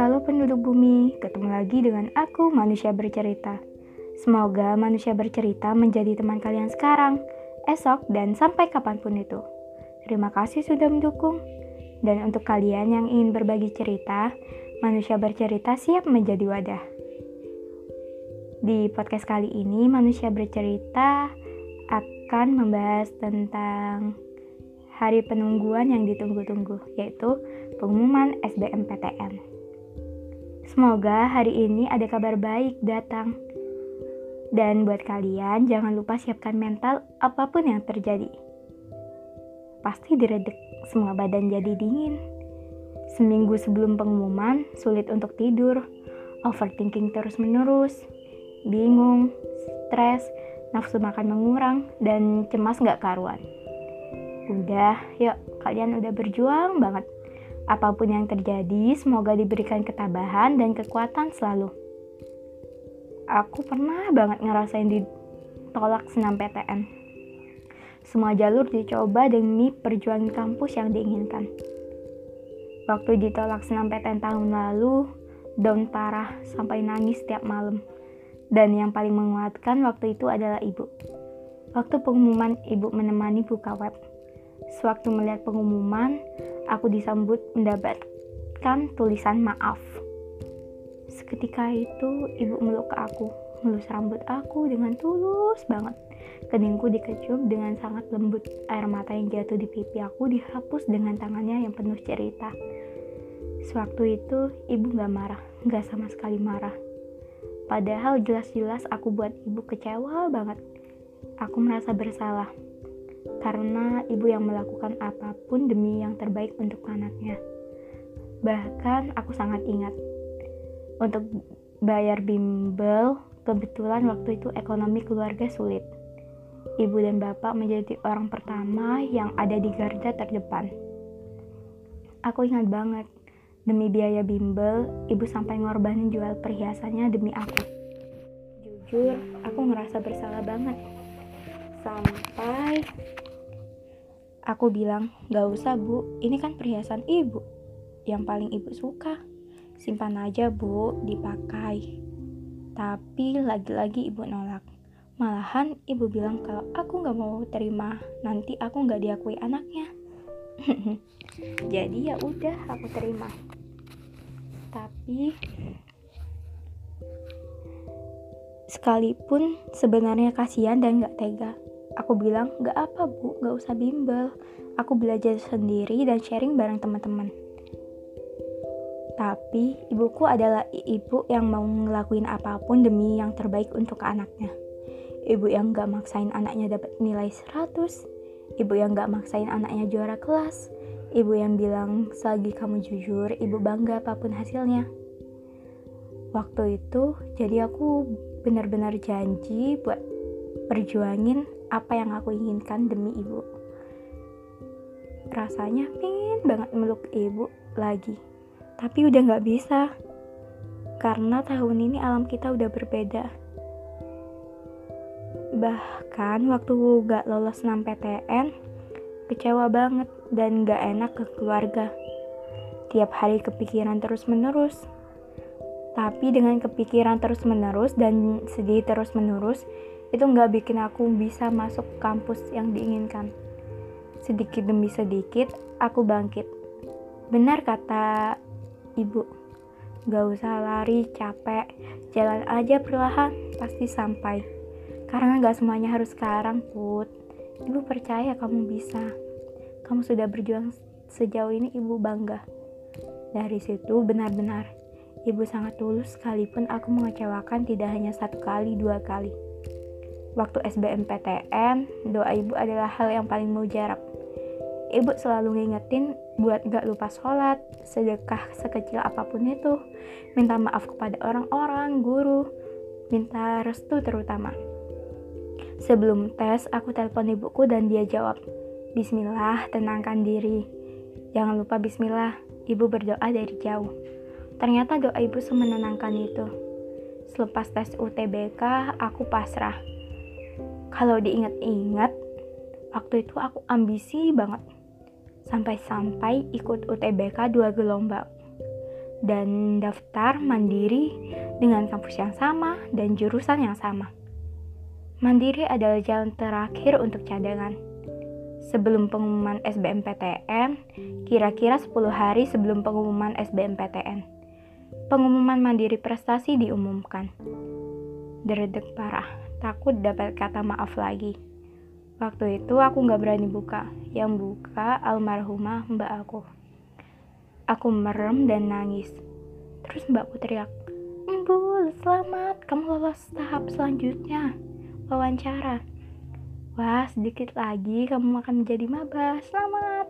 Halo penduduk bumi, ketemu lagi dengan aku manusia bercerita. Semoga manusia bercerita menjadi teman kalian sekarang, esok, dan sampai kapan pun itu. Terima kasih sudah mendukung. Dan untuk kalian yang ingin berbagi cerita, manusia bercerita siap menjadi wadah. Di podcast kali ini, manusia bercerita akan membahas tentang hari penungguan yang ditunggu-tunggu, yaitu pengumuman SBMPTN. Semoga hari ini ada kabar baik datang. Dan buat kalian, jangan lupa siapkan mental apa pun yang terjadi. Pasti diredek, semua badan jadi dingin. Seminggu sebelum pengumuman, sulit untuk tidur, overthinking terus-menerus, bingung, stres, nafsu makan mengurang, dan cemas gak karuan. Udah, yuk, kalian udah berjuang banget Apa pun yang terjadi, semoga diberikan ketabahan dan kekuatan selalu. Aku pernah banget ngerasain ditolak senam PTN. Semua jalur dicoba demi perjuangan kampus yang diinginkan. Waktu ditolak senam PTN tahun lalu, down parah sampai nangis setiap malam. Dan yang paling menguatkan waktu itu adalah ibu. Waktu pengumuman, ibu menemani buka web. Sewaktu melihat pengumuman, aku disambut mendapatkan tulisan maaf. Seketika itu, ibu meluk ke aku, melus rambut aku dengan tulus banget. Keningku dikecup dengan sangat lembut. Air mata yang jatuh di pipi aku dihapus dengan tangannya yang penuh cerita. Sewaktu itu, ibu gak marah, gak sama sekali marah. Padahal jelas-jelas aku buat ibu kecewa banget. Aku merasa bersalah karena ibu yang melakukan apa pun demi yang terbaik untuk anaknya. Bahkan aku sangat ingat untuk bayar bimbel, kebetulan waktu itu ekonomi keluarga sulit. Ibu dan bapak menjadi orang pertama yang ada di garda terdepan. Aku ingat banget, demi biaya bimbel, ibu sampai ngorbanin jual perhiasannya demi aku. Jujur, aku ngerasa bersalah banget sampai aku bilang gak usah bu. Ini kan perhiasan ibu. Yang paling ibu suka. Simpan aja bu. Dipakai. Tapi lagi-lagi ibu nolak. Malahan ibu bilang kalau aku gak mau terima. Nanti aku gak diakui anaknya. Jadi ya udah aku terima. Tapi sekalipun sebenarnya kasihan dan gak tega Aku bilang, gak apa bu, gak usah bimbel. Aku belajar sendiri dan sharing bareng teman-teman. Tapi ibuku adalah ibu yang mau ngelakuin apa pun demi yang terbaik untuk anaknya. Ibu yang gak maksain anaknya dapat nilai 100. Ibu yang gak maksain anaknya juara kelas. Ibu yang bilang, selagi kamu jujur, ibu bangga apa pun hasilnya. Waktu itu, jadi aku benar-benar janji buat perjuangin apa yang aku inginkan demi ibu. Rasanya pengen banget meluk ibu lagi, tapi udah gak bisa. Karena tahun ini alam kita udah berbeda. Bahkan waktu gak lolos 6 PTN, kecewa banget dan gak enak ke keluarga. Tiap hari kepikiran terus-menerus. Tapi dengan kepikiran terus-menerus dan sedih terus-menerus, itu nggak bikin aku bisa masuk kampus yang diinginkan. Sedikit demi sedikit, aku bangkit. Benar kata ibu, gak usah lari capek, jalan aja perlahan, pasti sampai. Karena gak semuanya harus sekarang, Put. Ibu percaya kamu bisa. Kamu sudah berjuang sejauh ini, ibu bangga. Dari situ benar-benar, ibu sangat tulus sekalipun aku mengecewakan tidak hanya satu kali, dua kali. Waktu SBMPTN, doa ibu adalah hal yang paling mujarab. Ibu selalu ngingetin buat gak lupa sholat, sedekah sekecil apa pun itu, minta maaf kepada orang-orang, guru, minta restu terutama. Sebelum tes, aku telepon ibuku dan dia jawab, Bismillah, tenangkan diri. Jangan lupa bismillah, ibu berdoa dari jauh. Ternyata doa ibu semenenangkan itu. Selepas tes UTBK, aku pasrah kalau diingat-ingat, waktu itu aku ambisi banget. Sampai-sampai ikut UTBK dua gelombang. dan daftar mandiri dengan kampus yang sama dan jurusan yang sama. Mandiri adalah jalan terakhir untuk cadangan. Sebelum pengumuman SBMPTN, kira-kira 10 hari sebelum pengumuman SBMPTN, pengumuman mandiri prestasi diumumkan. Deredek parah, takut dapat kata maaf lagi. Waktu itu aku gak berani buka, yang buka almarhumah mbak aku. Aku merem dan nangis. Terus mbakku teriak, Embul, selamat, kamu lolos tahap selanjutnya wawancara. Wah, sedikit lagi kamu akan menjadi maba. Selamat.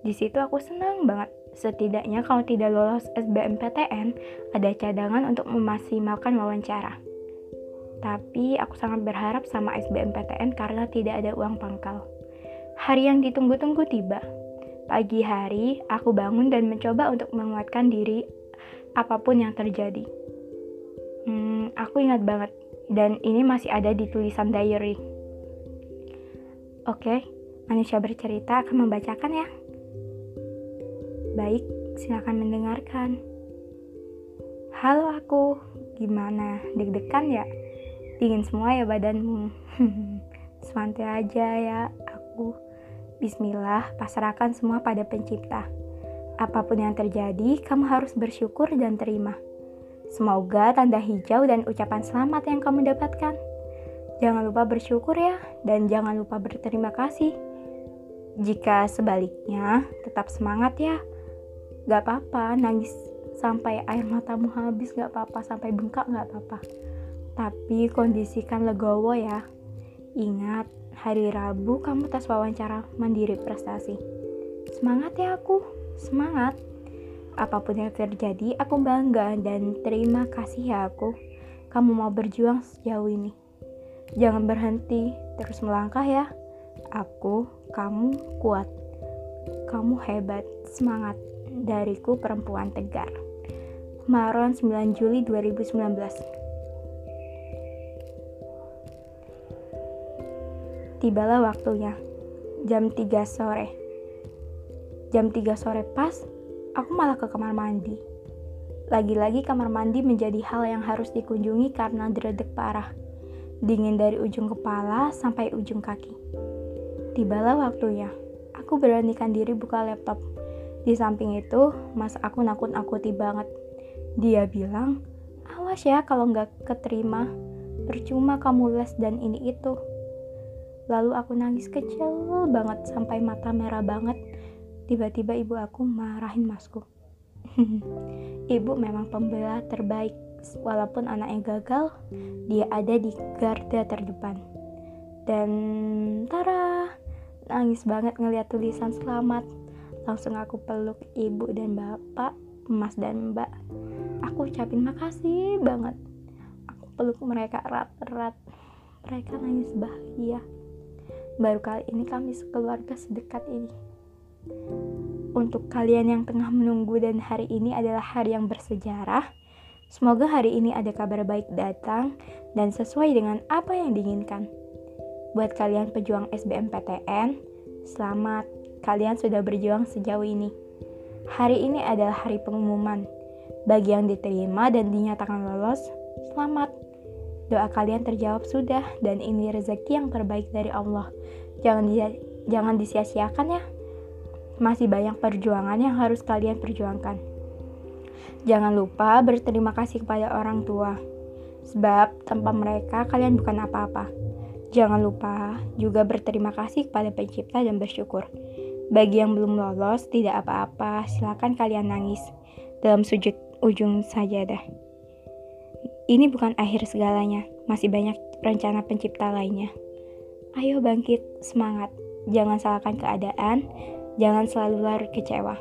Di situ aku senang banget. Setidaknya kalau tidak lolos SBMPTN, ada cadangan untuk memaksimalkan wawancara. Tapi aku sangat berharap sama SBMPTN karena tidak ada uang pangkal. Hari yang ditunggu-tunggu tiba. Pagi hari, aku bangun dan mencoba untuk menguatkan diri apa pun yang terjadi. Hmm, aku ingat banget dan ini masih ada di tulisan diary. Oke, manusia bercerita akan membacakan ya. Baik, silakan mendengarkan. Halo aku, gimana? Deg-degan ya? Dingin semua ya badanmu. Santai aja ya, aku. Bismillah, pasrahkan semua pada pencipta. Apa pun yang terjadi, kamu harus bersyukur dan terima. Semoga tanda hijau dan ucapan selamat yang kamu dapatkan. Jangan lupa bersyukur ya, dan jangan lupa berterima kasih. Jika sebaliknya, tetap semangat ya. Gak apa-apa, nangis sampai air matamu habis gak apa-apa, sampai bengkak gak apa-apa. Tapi kondisikan legowo ya. Ingat, hari Rabu kamu tes wawancara mandiri prestasi. Semangat ya aku, semangat. Apa pun yang terjadi, aku bangga dan terima kasih ya aku. Kamu mau berjuang sejauh ini. Jangan berhenti, terus melangkah ya. Aku, kamu kuat. Kamu hebat, semangat. Dariku perempuan tegar. Maron 9 Juli 2019 Tibalah waktunya. Jam 3 sore. Jam 3 sore pas, aku malah ke kamar mandi. Lagi-lagi kamar mandi menjadi hal yang harus dikunjungi karena deredek parah. Dingin dari ujung kepala sampai ujung kaki. Tibalah waktunya. Aku beranikan diri buka laptop. Di samping itu, mas aku nakut-nakuti banget. Dia bilang, awas ya kalau nggak keterima. Percuma kamu les dan ini itu. Lalu aku nangis kecil banget sampai mata merah banget Tiba-tiba ibu aku marahin masku. ibu memang pembela terbaik. Walaupun anaknya gagal, dia ada di garda terdepan. Dan Tara nangis banget ngeliat tulisan selamat. Langsung aku peluk ibu dan bapak, emas dan mbak. Aku ucapin makasih banget. Aku peluk mereka erat-erat. Mereka nangis bahagia. Baru kali ini kami sekeluarga sedekat ini. Untuk kalian yang tengah menunggu dan hari ini adalah hari yang bersejarah, semoga hari ini ada kabar baik datang dan sesuai dengan apa yang diinginkan. Buat kalian pejuang SBMPTN, selamat, kalian sudah berjuang sejauh ini. Hari ini adalah hari pengumuman. Bagi yang diterima dan dinyatakan lolos, selamat. Doa kalian terjawab sudah dan ini rezeki yang terbaik dari Allah. Jangan di, jangan disia-siakan ya masih banyak perjuangan yang harus kalian perjuangkan. Jangan lupa berterima kasih kepada orang tua, sebab tanpa mereka kalian bukan apa-apa. Jangan lupa juga berterima kasih kepada pencipta dan bersyukur. Bagi yang belum lolos, tidak apa-apa, silakan kalian nangis dalam sujud ujung sajadah. Ini bukan akhir segalanya, masih banyak rencana pencipta lainnya. Ayo bangkit, semangat, jangan salahkan keadaan, Jangan selalu larut kecewa.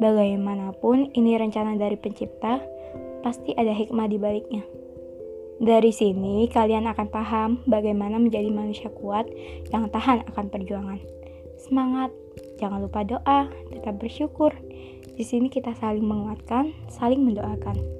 Bagaimanapun, ini rencana dari pencipta, pasti ada hikmah di baliknya. Dari sini, kalian akan paham bagaimana menjadi manusia kuat yang tahan akan perjuangan. Semangat, jangan lupa doa, tetap bersyukur. Di sini kita saling menguatkan, saling mendoakan.